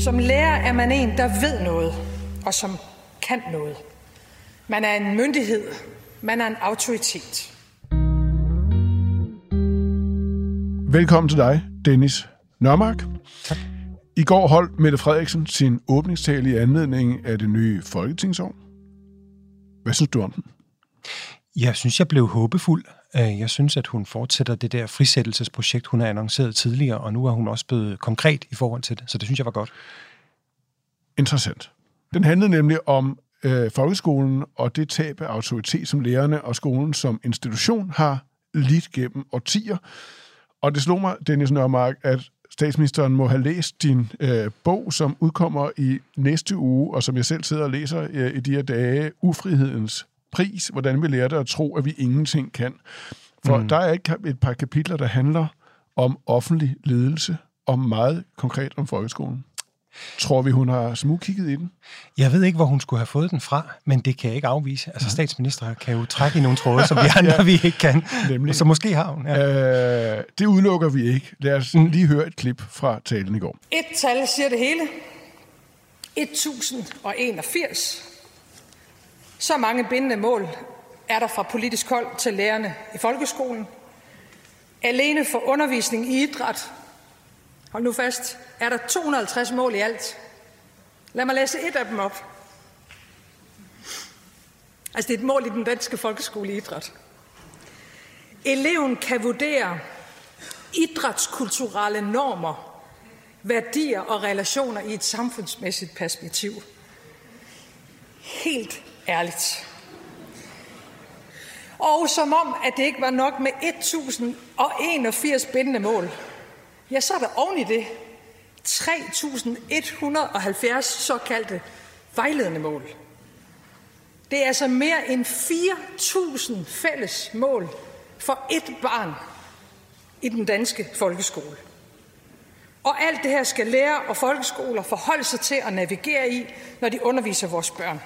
Som lærer er man en, der ved noget, og som kan noget. Man er en myndighed. Man er en autoritet. Velkommen til dig, Dennis Nørmark. Tak. I går holdt Mette Frederiksen sin åbningstale i anledning af det nye folketingsår. Hvad synes du om den? Jeg synes, jeg blev håbefuld. Øh, jeg synes, at hun fortsætter det der frisættelsesprojekt, hun har annonceret tidligere, og nu er hun også blevet konkret i forhold til det, så det synes jeg var godt. Interessant. Den handlede nemlig om øh, folkeskolen og det tab af autoritet, som lærerne og skolen som institution har lidt gennem årtier. Og det slog mig, Dennis Nørmark, at statsministeren må have læst din øh, bog, som udkommer i næste uge, og som jeg selv sidder og læser øh, i de her dage, Ufrihedens pris, hvordan vi lærte at tro, at vi ingenting kan. For mm. der er et, et par kapitler, der handler om offentlig ledelse, og meget konkret om folkeskolen. Tror vi, hun har smugkigget i den? Jeg ved ikke, hvor hun skulle have fået den fra, men det kan jeg ikke afvise. Altså, statsminister kan jo trække i nogle tråde, som vi andre ja, vi ikke kan. Nemlig. Så måske har hun. Ja. Øh, det udelukker vi ikke. Lad os mm. lige høre et klip fra talen i går. Et tal siger det hele. 1081. Så mange bindende mål er der fra politisk hold til lærerne i folkeskolen. Alene for undervisning i idræt, hold nu fast, er der 250 mål i alt. Lad mig læse et af dem op. Altså det er et mål i den danske folkeskole i idræt. Eleven kan vurdere idrætskulturelle normer, værdier og relationer i et samfundsmæssigt perspektiv. Helt ærligt. Og som om, at det ikke var nok med 1081 bindende mål, ja, så er der oven i det 3.170 såkaldte vejledende mål. Det er altså mere end 4.000 fælles mål for et barn i den danske folkeskole. Og alt det her skal lærer og folkeskoler forholde sig til at navigere i, når de underviser vores børn.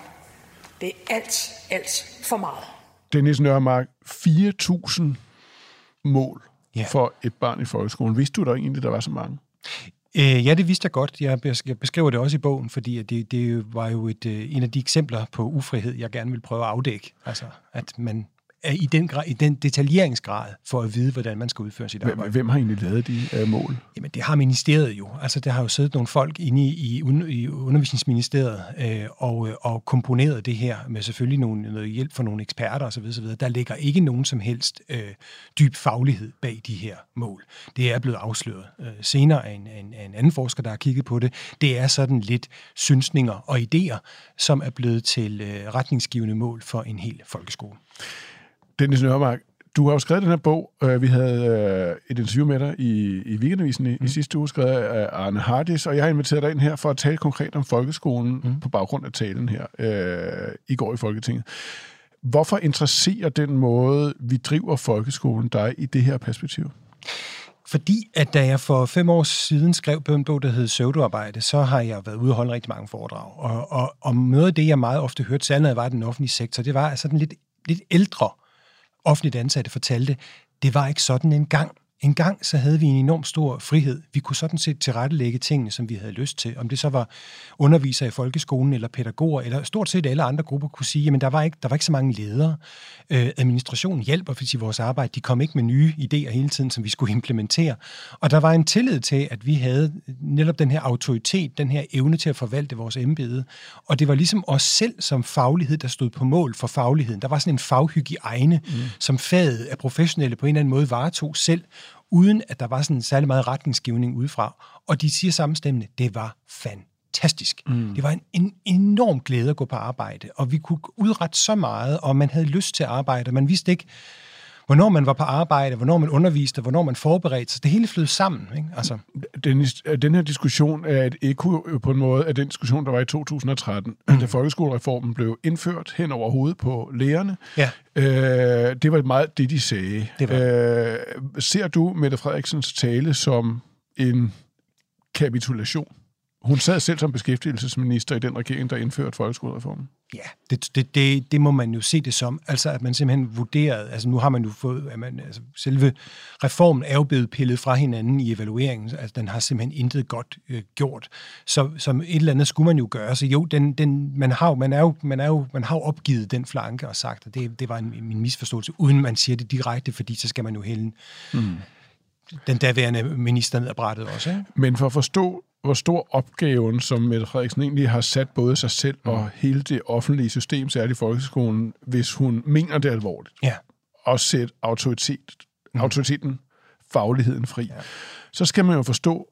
Det er alt, alt for meget. Dennis Nørmark, 4.000 mål ja. for et barn i folkeskolen. Vidste du der egentlig, der var så mange? Øh, ja, det vidste jeg godt. Jeg beskriver det også i bogen, fordi det, det var jo et, øh, en af de eksempler på ufrihed, jeg gerne vil prøve at afdække. Altså, at man i den, grad, i den detaljeringsgrad for at vide, hvordan man skal udføre sit arbejde. Hvem, hvem har egentlig lavet de uh, mål? Jamen, det har ministeriet jo. Altså, der har jo siddet nogle folk inde i, i, i undervisningsministeriet øh, og, øh, og komponeret det her med selvfølgelig nogle, noget hjælp fra nogle eksperter osv. osv. Der ligger ikke nogen som helst øh, dyb faglighed bag de her mål. Det er blevet afsløret øh, senere af en, en, en anden forsker, der har kigget på det. Det er sådan lidt synsninger og idéer, som er blevet til øh, retningsgivende mål for en hel folkeskole. Dennis Nørmark, du har jo skrevet den her bog. Øh, vi havde øh, et interview med dig i, i Weekendavisen i, mm. i sidste uge, skrevet af Arne Hardis, og jeg har inviteret dig ind her for at tale konkret om folkeskolen mm. på baggrund af talen her øh, i går i Folketinget. Hvorfor interesserer den måde, vi driver folkeskolen dig i det her perspektiv? Fordi at da jeg for fem år siden skrev på en bog, der hed Søvdearbejde, så har jeg været ude og holde rigtig mange foredrag. Og, og, og noget af det, jeg meget ofte hørte, særligt var i den offentlige sektor, det var sådan lidt, lidt ældre offentligt ansatte fortalte, det var ikke sådan en gang. En gang så havde vi en enorm stor frihed. Vi kunne sådan set tilrettelægge tingene, som vi havde lyst til. Om det så var undervisere i folkeskolen eller pædagoger, eller stort set alle andre grupper kunne sige, at der var ikke, der var ikke så mange ledere. Øh, administrationen hjælper for vores arbejde. De kom ikke med nye idéer hele tiden, som vi skulle implementere. Og der var en tillid til, at vi havde netop den her autoritet, den her evne til at forvalte vores embede. Og det var ligesom os selv som faglighed, der stod på mål for fagligheden. Der var sådan en faghygiejne, mm. som faget af professionelle på en eller anden måde varetog selv, uden at der var sådan særlig meget retningsgivning udefra. Og de siger samstemmende, det var fantastisk. Mm. Det var en, en enorm glæde at gå på arbejde, og vi kunne udrette så meget, og man havde lyst til at arbejde, man vidste ikke, hvornår man var på arbejde, hvornår man underviste, hvornår man forberedte sig. Det hele flød sammen. Ikke? Altså. Den, den her diskussion er et ekko på en måde af den diskussion, der var i 2013, mm. da folkeskolereformen blev indført hen over hovedet på lærerne. Ja. Øh, det var meget det, de sagde. Det var. Øh, ser du Mette Frederiksens tale som en kapitulation? Hun sad selv som beskæftigelsesminister i den regering, der indførte folkeskolereformen. Ja, det, det, det, det må man jo se det som. Altså, at man simpelthen vurderede, altså nu har man jo fået, at man, altså, selve reformen er jo blevet pillet fra hinanden i evalueringen, altså den har simpelthen intet godt øh, gjort. Så som et eller andet skulle man jo gøre. Så jo, den, den, man, har, man, er jo, man, er jo, man har jo opgivet den flanke og sagt, at det, det var en, en misforståelse, uden man siger det direkte, fordi så skal man jo hælde mm. Den daværende minister ned ad brættet også. Ikke? Men for at forstå hvor stor opgaven, som Mette Frederiksen egentlig har sat både sig selv og mm. hele det offentlige system, særligt i folkeskolen, hvis hun mener det alvorligt. Ja. Og sætte autoritet, mm. autoriteten, fagligheden fri. Ja. Så skal man jo forstå,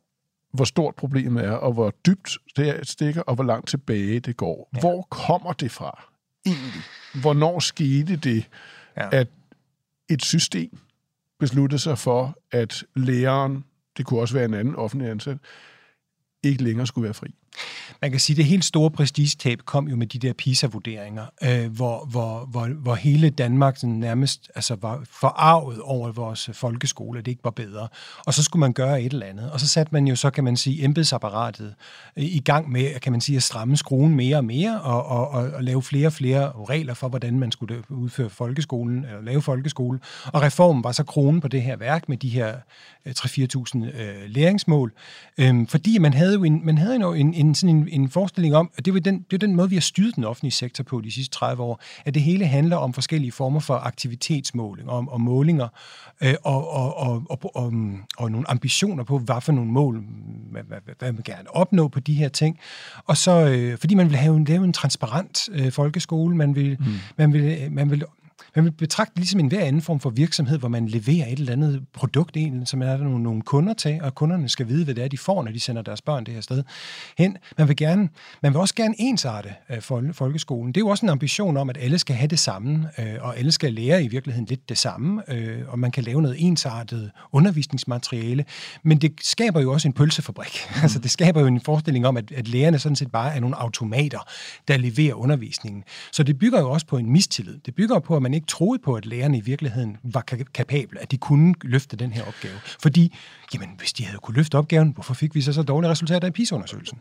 hvor stort problemet er, og hvor dybt det stikker, og hvor langt tilbage det går. Ja. Hvor kommer det fra egentlig? Hvornår skete det, ja. at et system besluttede sig for, at læreren, det kunne også være en anden offentlig ansat, ikke længere skulle være fri. Man kan sige, at det helt store prestigetab kom jo med de der PISA-vurderinger, øh, hvor, hvor, hvor, hvor hele Danmark sådan nærmest altså, var forarvet over vores folkeskole, at det ikke var bedre. Og så skulle man gøre et eller andet. Og så satte man jo så, kan man sige, embedsapparatet øh, i gang med, kan man sige, at stramme skruen mere og mere, og, og, og, og lave flere og flere regler for, hvordan man skulle øh, udføre folkeskolen, eller lave folkeskole. Og reformen var så kronen på det her værk med de her øh, 3-4.000 øh, læringsmål, øh, fordi man havde jo en, man havde jo en, en, sådan en, en forestilling om, at det er den, det er den måde, vi har styret den offentlige sektor på de sidste 30 år, at det hele handler om forskellige former for aktivitetsmåling, om, om målinger øh, og, og, og, og, og, og nogle ambitioner på, hvad for nogle mål, hvad, hvad, hvad man gerne opnå på de her ting. Og så, øh, fordi man vil have en, lave en transparent øh, folkeskole, man vil, mm. man vil, man vil man vil betragte ligesom en hver anden form for virksomhed, hvor man leverer et eller andet produkt, ind, som er der nogle, nogle kunder til, og kunderne skal vide, hvad det er, de får, når de sender deres børn det her sted hen. Man vil, gerne, man vil også gerne ensarte øh, folkeskolen. Det er jo også en ambition om, at alle skal have det samme, øh, og alle skal lære i virkeligheden lidt det samme, øh, og man kan lave noget ensartet undervisningsmateriale. Men det skaber jo også en pølsefabrik. Mm. altså det skaber jo en forestilling om, at, at lærerne sådan set bare er nogle automater, der leverer undervisningen. Så det bygger jo også på en mistillid. Det bygger på, at man ikke troede på, at lærerne i virkeligheden var kapable, at de kunne løfte den her opgave. Fordi, jamen, hvis de havde kunne løfte opgaven, hvorfor fik vi så så dårlige resultater i PISA-undersøgelsen?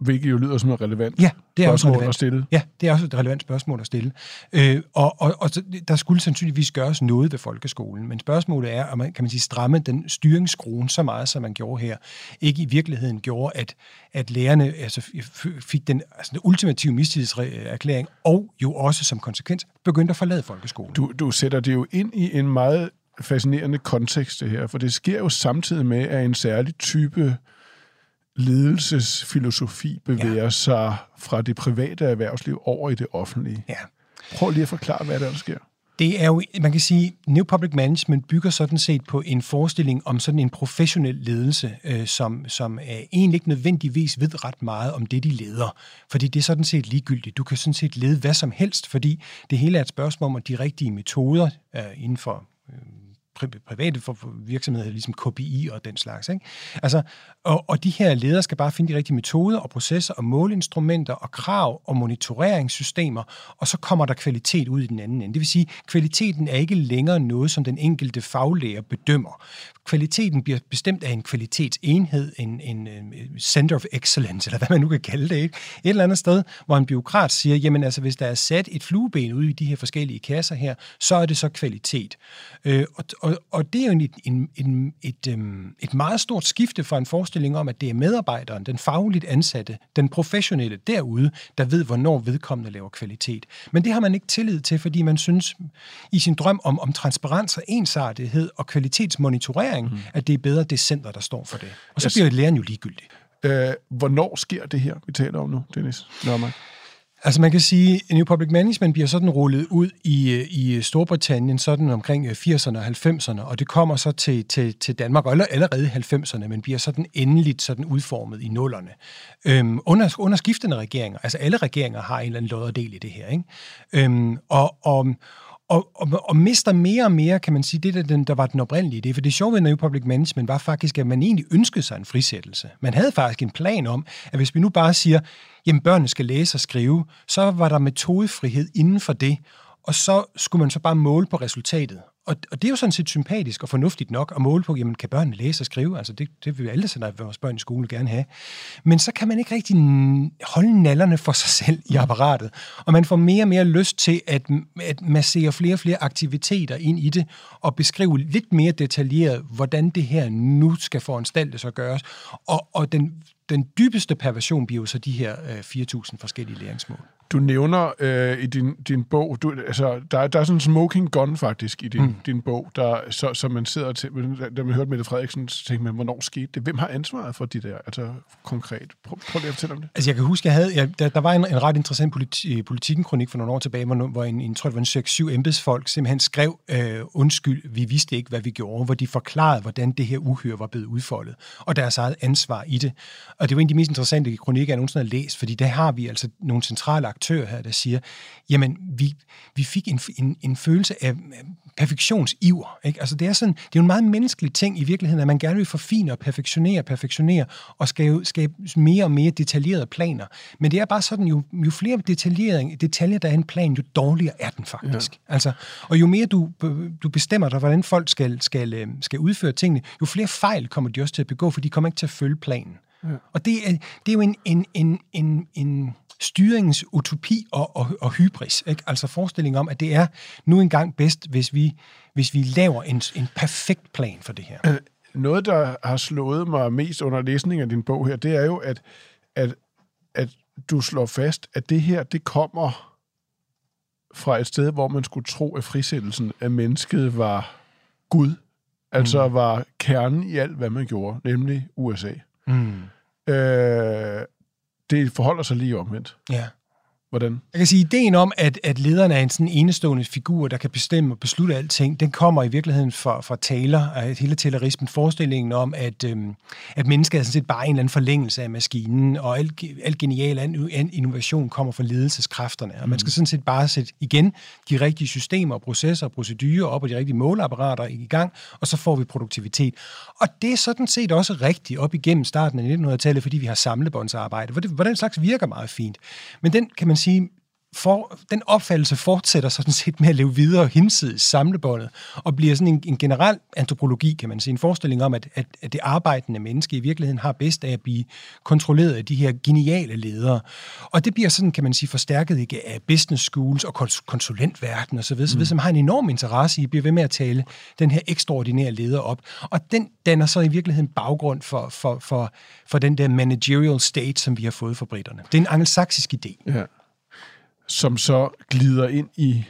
Hvilket jo lyder som et relevant ja, det er også relevant. at stille. Ja, det er også et relevant spørgsmål at stille. Øh, og, og, og der skulle sandsynligvis gøres noget ved folkeskolen, men spørgsmålet er, om man, kan man sige, stramme den styringsskruen så meget, som man gjorde her, ikke i virkeligheden gjorde, at, at lærerne altså, fik den, altså, den ultimative mistillidserklæring, og jo også som konsekvens begyndte at forlade folkeskolen. Du, du sætter det jo ind i en meget fascinerende kontekst, det her, for det sker jo samtidig med, at en særlig type ledelsesfilosofi bevæger ja. sig fra det private erhvervsliv over i det offentlige. Ja. Prøv lige at forklare, hvad der, der sker. Det er jo, man kan sige, New Public Management bygger sådan set på en forestilling om sådan en professionel ledelse, øh, som, som er egentlig ikke nødvendigvis ved ret meget om det, de leder. Fordi det er sådan set ligegyldigt. Du kan sådan set lede hvad som helst, fordi det hele er et spørgsmål om de rigtige metoder øh, inden for øh, private for virksomheder, ligesom KPI og den slags. Ikke? Altså, og, og de her ledere skal bare finde de rigtige metoder og processer og måleinstrumenter og krav og monitoreringssystemer, og så kommer der kvalitet ud i den anden ende. Det vil sige, kvaliteten er ikke længere noget, som den enkelte faglærer bedømmer. Kvaliteten bliver bestemt af en kvalitetsenhed, en, en, en center of excellence, eller hvad man nu kan kalde det. Ikke? Et eller andet sted, hvor en byråkrat siger, jamen altså, hvis der er sat et flueben ud i de her forskellige kasser her, så er det så kvalitet. Øh, og, og, og det er jo en, en, en, et, um, et meget stort skifte fra en forestilling om, at det er medarbejderen, den fagligt ansatte, den professionelle derude, der ved, hvornår vedkommende laver kvalitet. Men det har man ikke tillid til, fordi man synes i sin drøm om, om transparens og ensartethed og kvalitetsmonitorering, mm. at det er bedre det center, der står for det. Og så bliver læreren jo ligegyldig. Øh, hvornår sker det her, vi taler om nu, Dennis Nørmark? Altså man kan sige, at New Public Management bliver sådan rullet ud i, øh, i øh, Storbritannien sådan omkring øh, 80'erne og 90'erne, og det kommer så til, til, til Danmark, eller allerede i 90'erne, men bliver sådan endeligt sådan udformet i nullerne. Øhm, under, under skiftende regeringer, altså alle regeringer har en eller anden lod del i det her, ikke? Øhm, og, og, og, og, og mister mere og mere, kan man sige, det der, den, der var den oprindelige idé. For det sjove ved New Public Management var faktisk, at man egentlig ønskede sig en frisættelse. Man havde faktisk en plan om, at hvis vi nu bare siger, jamen børnene skal læse og skrive, så var der metodefrihed inden for det, og så skulle man så bare måle på resultatet. Og, og det er jo sådan set sympatisk og fornuftigt nok at måle på, jamen kan børnene læse og skrive? Altså det, det vil alle sende vores børn i skole gerne have. Men så kan man ikke rigtig holde nallerne for sig selv i apparatet. Og man får mere og mere lyst til at, at massere flere og flere aktiviteter ind i det, og beskrive lidt mere detaljeret, hvordan det her nu skal foranstaltes og gøres. Og, og den, den dybeste perversion bliver jo så de her øh, 4.000 forskellige læringsmål. Du nævner øh, i din, din bog, du, altså, der, der er sådan en smoking gun faktisk i din, mm. din bog, der, så, så man sidder til, da man hørte Mette Frederiksen, så tænkte man, hvornår skete det? Hvem har ansvaret for de der, altså konkret? Prøv, prøv lige at fortælle om det. Altså jeg kan huske, jeg havde, jeg, der, der var en, en ret interessant politi, politikken-kronik for nogle år tilbage, hvor, hvor en, en, tror det var en 6-7 embedsfolk simpelthen skrev, øh, undskyld, vi vidste ikke, hvad vi gjorde, hvor de forklarede, hvordan det her uhyre var blevet udfoldet, og deres eget ansvar i det. Og det var en af de mest interessante kronikker, jeg nogensinde har læst, fordi der har vi altså nogle centrale aktører her, der siger, jamen, vi, vi fik en, en, en følelse af perfektionsiver. Ikke? Altså, det er sådan, det er jo en meget menneskelig ting i virkeligheden, at man gerne vil forfine og perfektionere, perfektionere og skabe, skabe mere og mere detaljerede planer. Men det er bare sådan, jo, jo flere detaljer der er en plan, jo dårligere er den faktisk. Ja. Altså, og jo mere du, du bestemmer dig, hvordan folk skal, skal, øh, skal udføre tingene, jo flere fejl kommer de også til at begå, for de kommer ikke til at følge planen. Ja. Og det er, det er jo en, en, en, en, en styringens utopi og, og, og hybris. Ikke? Altså forestilling om, at det er nu engang bedst, hvis vi, hvis vi laver en, en perfekt plan for det her. Øh, noget, der har slået mig mest under læsningen af din bog her, det er jo, at, at, at du slår fast, at det her, det kommer fra et sted, hvor man skulle tro, at frisættelsen af mennesket var Gud, altså mm. var kernen i alt, hvad man gjorde, nemlig USA. Mm. Øh, det forholder sig lige omvendt. Ja. Hvordan? Jeg kan sige, ideen om, at, at lederen er en sådan enestående figur, der kan bestemme og beslutte alting, den kommer i virkeligheden fra, fra taler, af hele talerismen, forestillingen om, at, øhm, at mennesket er sådan set bare en eller anden forlængelse af maskinen, og al, al genial innovation kommer fra ledelseskræfterne. Og man skal mm. sådan set bare sætte igen de rigtige systemer, processer og procedurer op, og de rigtige måleapparater i gang, og så får vi produktivitet. Og det er sådan set også rigtigt op igennem starten af 1900-tallet, fordi vi har samlebåndsarbejde, hvor, det, hvor den slags virker meget fint. Men den kan man sige, for, den opfattelse fortsætter sådan set med at leve videre hinsides samlebåndet, og bliver sådan en, en generel antropologi, kan man sige, en forestilling om, at, at, at det arbejdende menneske i virkeligheden har bedst af at blive kontrolleret af de her geniale ledere. Og det bliver sådan, kan man sige, forstærket ikke af business schools og konsulentverden osv., mm. så som har en enorm interesse i at blive ved med at tale den her ekstraordinære leder op. Og den danner så i virkeligheden baggrund for, for, for, for den der managerial state, som vi har fået fra britterne. Det er en angelsaksisk idé. Ja som så glider ind i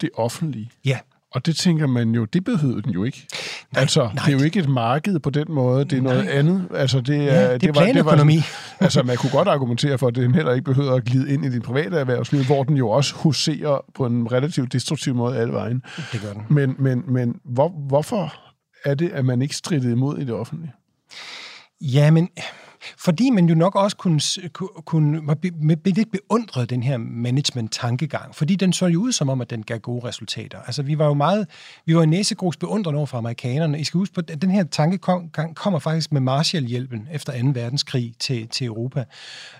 det offentlige. Ja. Og det tænker man jo, det behøvede den jo ikke. Nej, altså, nej, det er jo ikke et marked på den måde, det er nej. noget andet. Altså, det, ja, det, det er planøkonomi. Det var, altså, man kunne godt argumentere for, at den heller ikke behøver at glide ind i din private erhvervsliv, hvor den jo også huserer på en relativt destruktiv måde alle vejen. Det gør den. Men, men, men hvor, hvorfor er det, at man ikke strittede imod i det offentlige? Ja, men fordi man jo nok også kunne, kunne var lidt beundret den her management-tankegang, fordi den så jo ud som om, at den gav gode resultater. Altså, vi var jo meget, vi var næsegrus beundret over for amerikanerne. I skal huske på, at den her tankegang kommer faktisk med Marshallhjælpen efter 2. verdenskrig til, til Europa,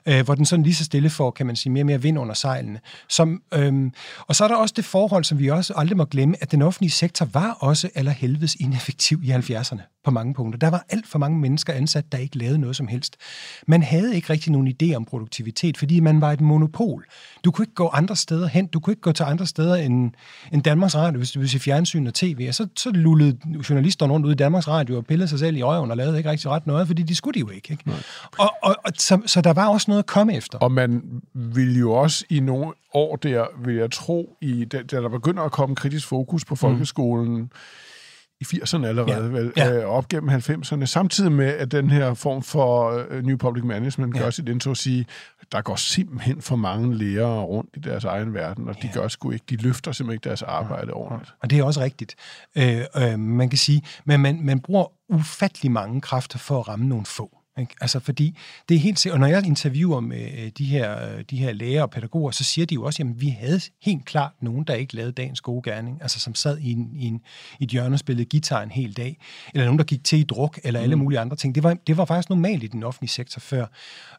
øh, hvor den sådan lige så stille får, kan man sige, mere og mere vind under sejlene. Som, øhm, og så er der også det forhold, som vi også aldrig må glemme, at den offentlige sektor var også allerhelvedes ineffektiv i 70'erne på mange punkter. Der var alt for mange mennesker ansat, der ikke lavede noget som helst. Man havde ikke rigtig nogen idé om produktivitet, fordi man var et monopol. Du kunne ikke gå andre steder hen. Du kunne ikke gå til andre steder end, end Danmarks Radio, hvis du ville se fjernsyn og tv. Og så, så lullede journalisterne rundt ud i Danmarks Radio og pillede sig selv i øjen og lavede ikke rigtig ret noget, fordi de skulle de jo ikke. ikke? Og, og, og, så, så der var også noget at komme efter. Og man ville jo også i nogle år der, vil jeg tro, i, da der begynder at komme kritisk fokus på mm. folkeskolen, mm i 80'erne allerede, ja. vel, ja. Øh, op gennem 90'erne, samtidig med, at den her form for øh, New Public Management ja. gør sit indtog at sige, der går simpelthen for mange lærere rundt i deres egen verden, og de ja. gør sgu ikke, de løfter simpelthen ikke deres arbejde ja. ordentligt. Og det er også rigtigt. Øh, øh, man kan sige, men man, man bruger ufattelig mange kræfter for at ramme nogle få. Ikke? Altså, fordi det er helt sikkert, og når jeg interviewer med øh, de her, øh, de her læger og pædagoger, så siger de jo også, at vi havde helt klart nogen, der ikke lavede dagens gode gerning, altså som sad i, en, i, en, i et hjørne og spillede guitar en hel dag, eller nogen, der gik til i druk, eller alle mm. mulige andre ting. Det var, det var faktisk normalt i den offentlige sektor før.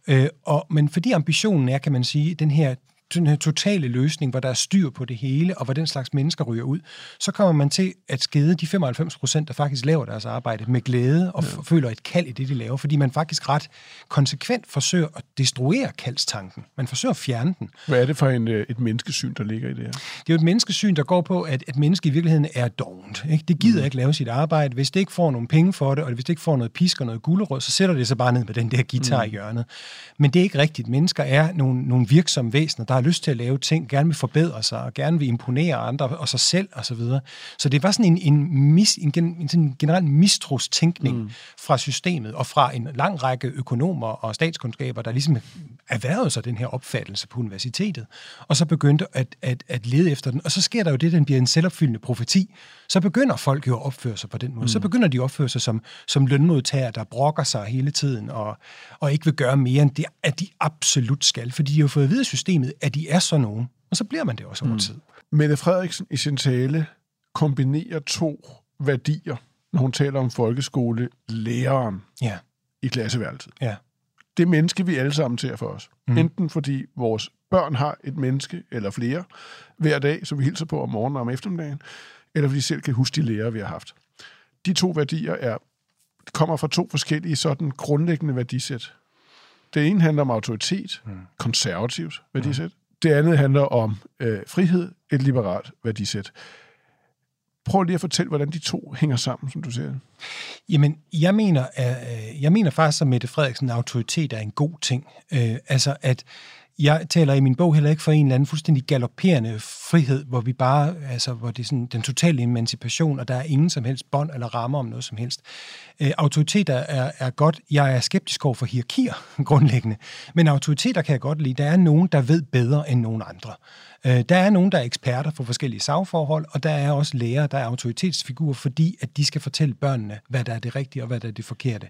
Øh, og, men fordi ambitionen er, kan man sige, den her den her totale løsning, hvor der er styr på det hele, og hvor den slags mennesker ryger ud, så kommer man til at skede de 95 procent, der faktisk laver deres arbejde med glæde og ja. føler et kald i det, de laver, fordi man faktisk ret konsekvent forsøger at destruere kaldstanken. Man forsøger at fjerne den. Hvad er det for en, øh, et menneskesyn, der ligger i det her? Det er jo et menneskesyn, der går på, at et menneske i virkeligheden er dovent. Ikke? Det gider mm. ikke lave sit arbejde. Hvis det ikke får nogen penge for det, og hvis det ikke får noget pisk og noget gulerod, så sætter det sig bare ned med den der guitar mm. i hjørnet. Men det er ikke rigtigt. Mennesker er nogle, nogle virksomme væsener, der har lyst til at lave ting, gerne vil forbedre sig, og gerne vil imponere andre og sig selv osv. Så, videre. så det var sådan en, en, mis, en, en, en generel mistrostænkning mm. fra systemet, og fra en lang række økonomer og statskundskaber, der ligesom erhvervede sig den her opfattelse på universitetet, og så begyndte at, at, at lede efter den. Og så sker der jo det, den bliver en selvopfyldende profeti. Så begynder folk jo at opføre sig på den måde. Mm. Så begynder de at opføre sig som, som lønmodtagere, der brokker sig hele tiden, og, og ikke vil gøre mere end det, at de absolut skal. Fordi de har fået at vide systemet, at de er sådan nogen. Og så bliver man det også over mm. tid. Mette Frederiksen i sin tale kombinerer to værdier, når hun taler om folkeskole, læreren ja. i klasseværelset. Ja. Det menneske, vi alle sammen ser for os. Mm. Enten fordi vores børn har et menneske eller flere hver dag, som vi hilser på om morgenen og om eftermiddagen, eller fordi vi selv kan huske de lærere, vi har haft. De to værdier er, kommer fra to forskellige sådan grundlæggende værdisæt. Det ene handler om autoritet, mm. konservativt værdisæt. Mm. Det andet handler om øh, frihed, et liberalt værdisæt. Prøv lige at fortælle, hvordan de to hænger sammen, som du siger. Jamen, jeg mener, at, øh, jeg mener faktisk, at Mette Frederiksen autoritet er en god ting. Øh, altså, at jeg taler i min bog heller ikke for en eller anden fuldstændig galopperende frihed, hvor vi bare, altså, hvor det er sådan den totale emancipation, og der er ingen som helst bånd eller rammer om noget som helst. Øh, autoriteter er, er godt. Jeg er skeptisk over for hierarkier, grundlæggende. Men autoriteter kan jeg godt lide. Der er nogen, der ved bedre end nogen andre. Øh, der er nogen, der er eksperter for forskellige sagforhold, og der er også lærere, der er autoritetsfigurer, fordi at de skal fortælle børnene, hvad der er det rigtige og hvad der er det forkerte.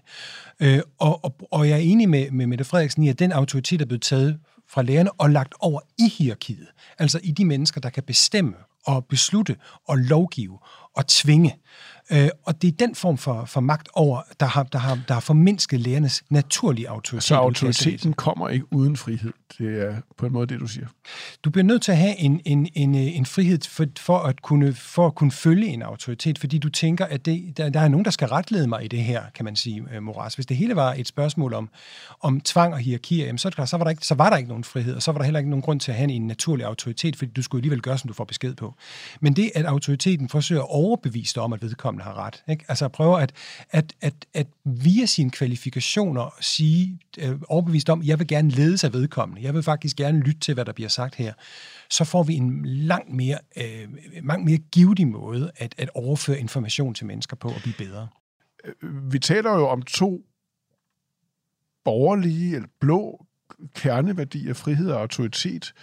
Øh, og, og, og jeg er enig med, med Mette Frederiksen i, at den autoritet er blevet taget fra lærerne og lagt over i hierarkiet. Altså i de mennesker, der kan bestemme og beslutte og lovgive og tvinge. Øh, og det er den form for, for magt over, der har, der, har, der har formindsket lærernes naturlige autoritet. Så autoriteten kommer ikke uden frihed. Det er på en måde det, du siger. Du bliver nødt til at have en, en, en, en frihed for, for, at kunne, for at kunne følge en autoritet, fordi du tænker, at det, der, der er nogen, der skal retlede mig i det her, kan man sige, øh, Moras. Hvis det hele var et spørgsmål om, om tvang og hierarkier, jamen så, så, var der ikke, så var der ikke nogen frihed, og så var der heller ikke nogen grund til at have en naturlig autoritet, fordi du skulle alligevel gøre, som du får besked på. Men det, at autoriteten forsøger at overbevise dig om, at vedkommende har ret, ikke? altså at prøve at, at, at, at via sine kvalifikationer sige, øh, overbevist om, jeg vil gerne ledes af vedkommende, jeg vil faktisk gerne lytte til, hvad der bliver sagt her, så får vi en langt mere, øh, langt mere givetig måde at, at overføre information til mennesker på og blive bedre. Vi taler jo om to borgerlige eller blå kerneværdier, frihed og autoritet.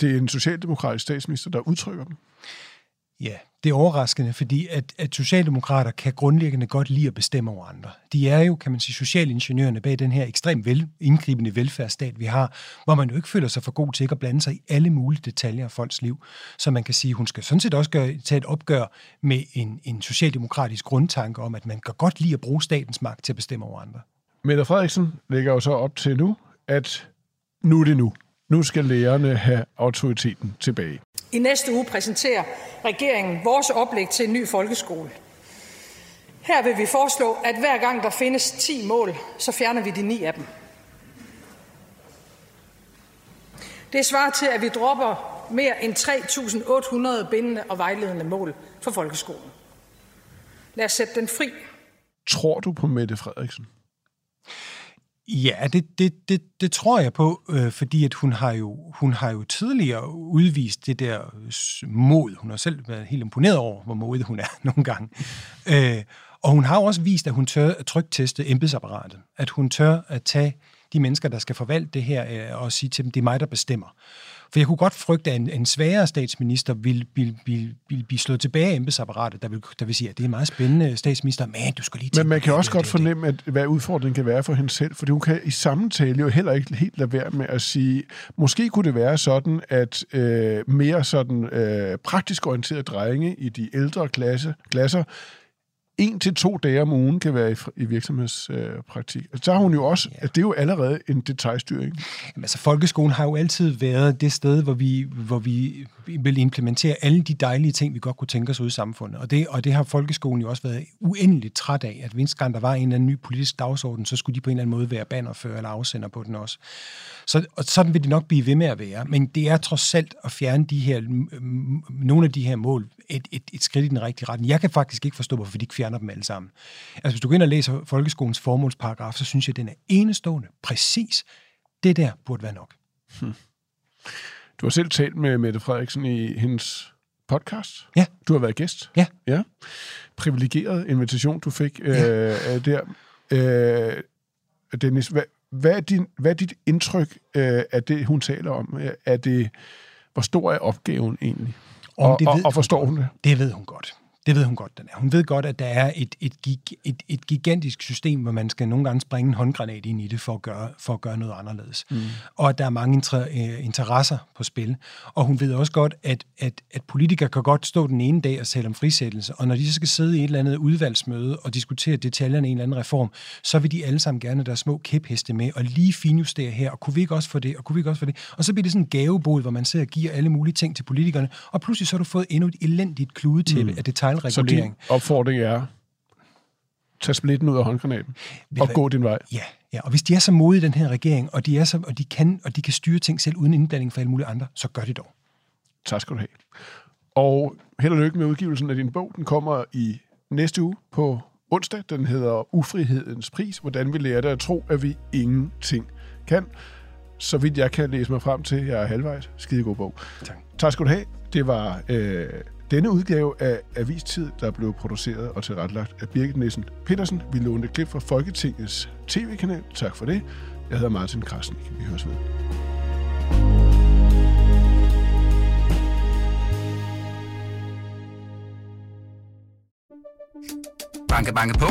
Det er en socialdemokratisk statsminister, der udtrykker dem. Ja, det er overraskende, fordi at, at socialdemokrater kan grundlæggende godt lide at bestemme over andre. De er jo, kan man sige, socialingeniørerne bag den her ekstremt vel, indgribende velfærdsstat, vi har, hvor man jo ikke føler sig for god til at blande sig i alle mulige detaljer af folks liv. Så man kan sige, hun skal sådan set også gøre, tage et opgør med en, en socialdemokratisk grundtanke om, at man kan godt lide at bruge statens magt til at bestemme over andre. Mette Frederiksen lægger jo så op til nu, at nu er det nu. Nu skal lærerne have autoriteten tilbage. I næste uge præsenterer regeringen vores oplæg til en ny folkeskole. Her vil vi foreslå, at hver gang der findes 10 mål, så fjerner vi de 9 af dem. Det svarer til, at vi dropper mere end 3.800 bindende og vejledende mål for folkeskolen. Lad os sætte den fri. Tror du på Mette Frederiksen? Ja, det, det, det, det tror jeg på, øh, fordi at hun har jo hun har jo tidligere udvist det der øh, mod. Hun har selv været helt imponeret over, hvor modig hun er nogle gange. Øh, og hun har også vist, at hun tør at trygteste embedsapparatet. At hun tør at tage de mennesker, der skal forvalte det her, øh, og sige til dem, det er mig, der bestemmer. For jeg kunne godt frygte, at en, en sværere statsminister vil, vil, vil, vil blive slået tilbage af embedsapparatet, der vil, der vil sige, at det er meget spændende, statsminister, men du skal lige Men man kan også godt fornemme, at, hvad udfordringen kan være for hende selv, fordi hun kan i samtale jo heller ikke helt lade være med at sige, måske kunne det være sådan, at øh, mere sådan øh, praktisk orienterede drenge i de ældre klasse, klasser en til to dage om ugen kan være i, i virksomhedspraktik. Øh, så har hun jo også, ja. at det er jo allerede en detaljstyring. Jamen, altså, folkeskolen har jo altid været det sted, hvor vi, hvor vi vil implementere alle de dejlige ting, vi godt kunne tænke os ud i samfundet. Og det, og det har folkeskolen jo også været uendeligt træt af, at hvis gang der var en eller anden ny politisk dagsorden, så skulle de på en eller anden måde være bannerfører eller afsender på den også. Så, og sådan vil det nok blive ved med at være. Men det er trods alt at fjerne de her, nogle af de her mål et, et, et skridt i den rigtige retning. Jeg kan faktisk ikke forstå, hvorfor de ikke fjerner dem alle sammen. Altså, hvis du går ind og læser folkeskolens formålsparagraf, så synes jeg, at den er enestående. Præcis. Det der burde være nok. Hmm. Du har selv talt med Mette Frederiksen i hendes podcast. Ja. Du har været gæst. Ja. Ja. Privilegeret invitation, du fik ja. øh, der. Øh, Dennis, hvad, hvad, er din, hvad er dit indtryk øh, af det, hun taler om? Er det, hvor stor er opgaven egentlig? Om og, det ved og, og forstår hun det? Det ved hun godt. Det ved hun godt, den er. Hun ved godt, at der er et, et, gig, et, et gigantisk system, hvor man skal nogle gange springe en håndgranat ind i det for at gøre, for at gøre noget anderledes. Mm. Og at der er mange inter, øh, interesser på spil. Og hun ved også godt, at, at, at politikere kan godt stå den ene dag og tale om frisættelse, og når de så skal sidde i et eller andet udvalgsmøde og diskutere detaljerne i en eller anden reform, så vil de alle sammen gerne der små kæpheste med og lige finjustere her, og kunne vi ikke også få det, og kunne vi ikke også få det. Og så bliver det sådan en gavebod, hvor man ser og giver alle mulige ting til politikerne, og pludselig så har du fået endnu et elendigt kludetæppe mm. af detailregulering. Så din opfordring er, tag splitten ud af håndgranaten og gå din vej. Ja, ja, og hvis de er så modige i den her regering, og de, er så, og de, kan, og de kan styre ting selv uden indblanding for alle mulige andre, så gør det dog. Tak skal du have. Og held og lykke med udgivelsen af din bog. Den kommer i næste uge på onsdag. Den hedder Ufrihedens pris. Hvordan vi lærer det at tro, at vi ingenting kan. Så vidt jeg kan læse mig frem til, jeg er halvvejs. Skide god bog. Tak. Tak skal du have. Det var øh, denne udgave af Avistid, der blev produceret og tilrettelagt af Birgit Nissen Petersen, vi lånte et klip fra Folketingets tv-kanal. Tak for det. Jeg hedder Martin Krasnik. Vi høres ved. Banke, banke på.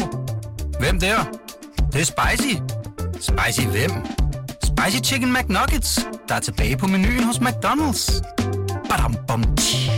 Hvem der? Det, det er spicy. Spicy hvem? Spicy Chicken McNuggets, der er tilbage på menuen hos McDonald's. Badum, bom, tji.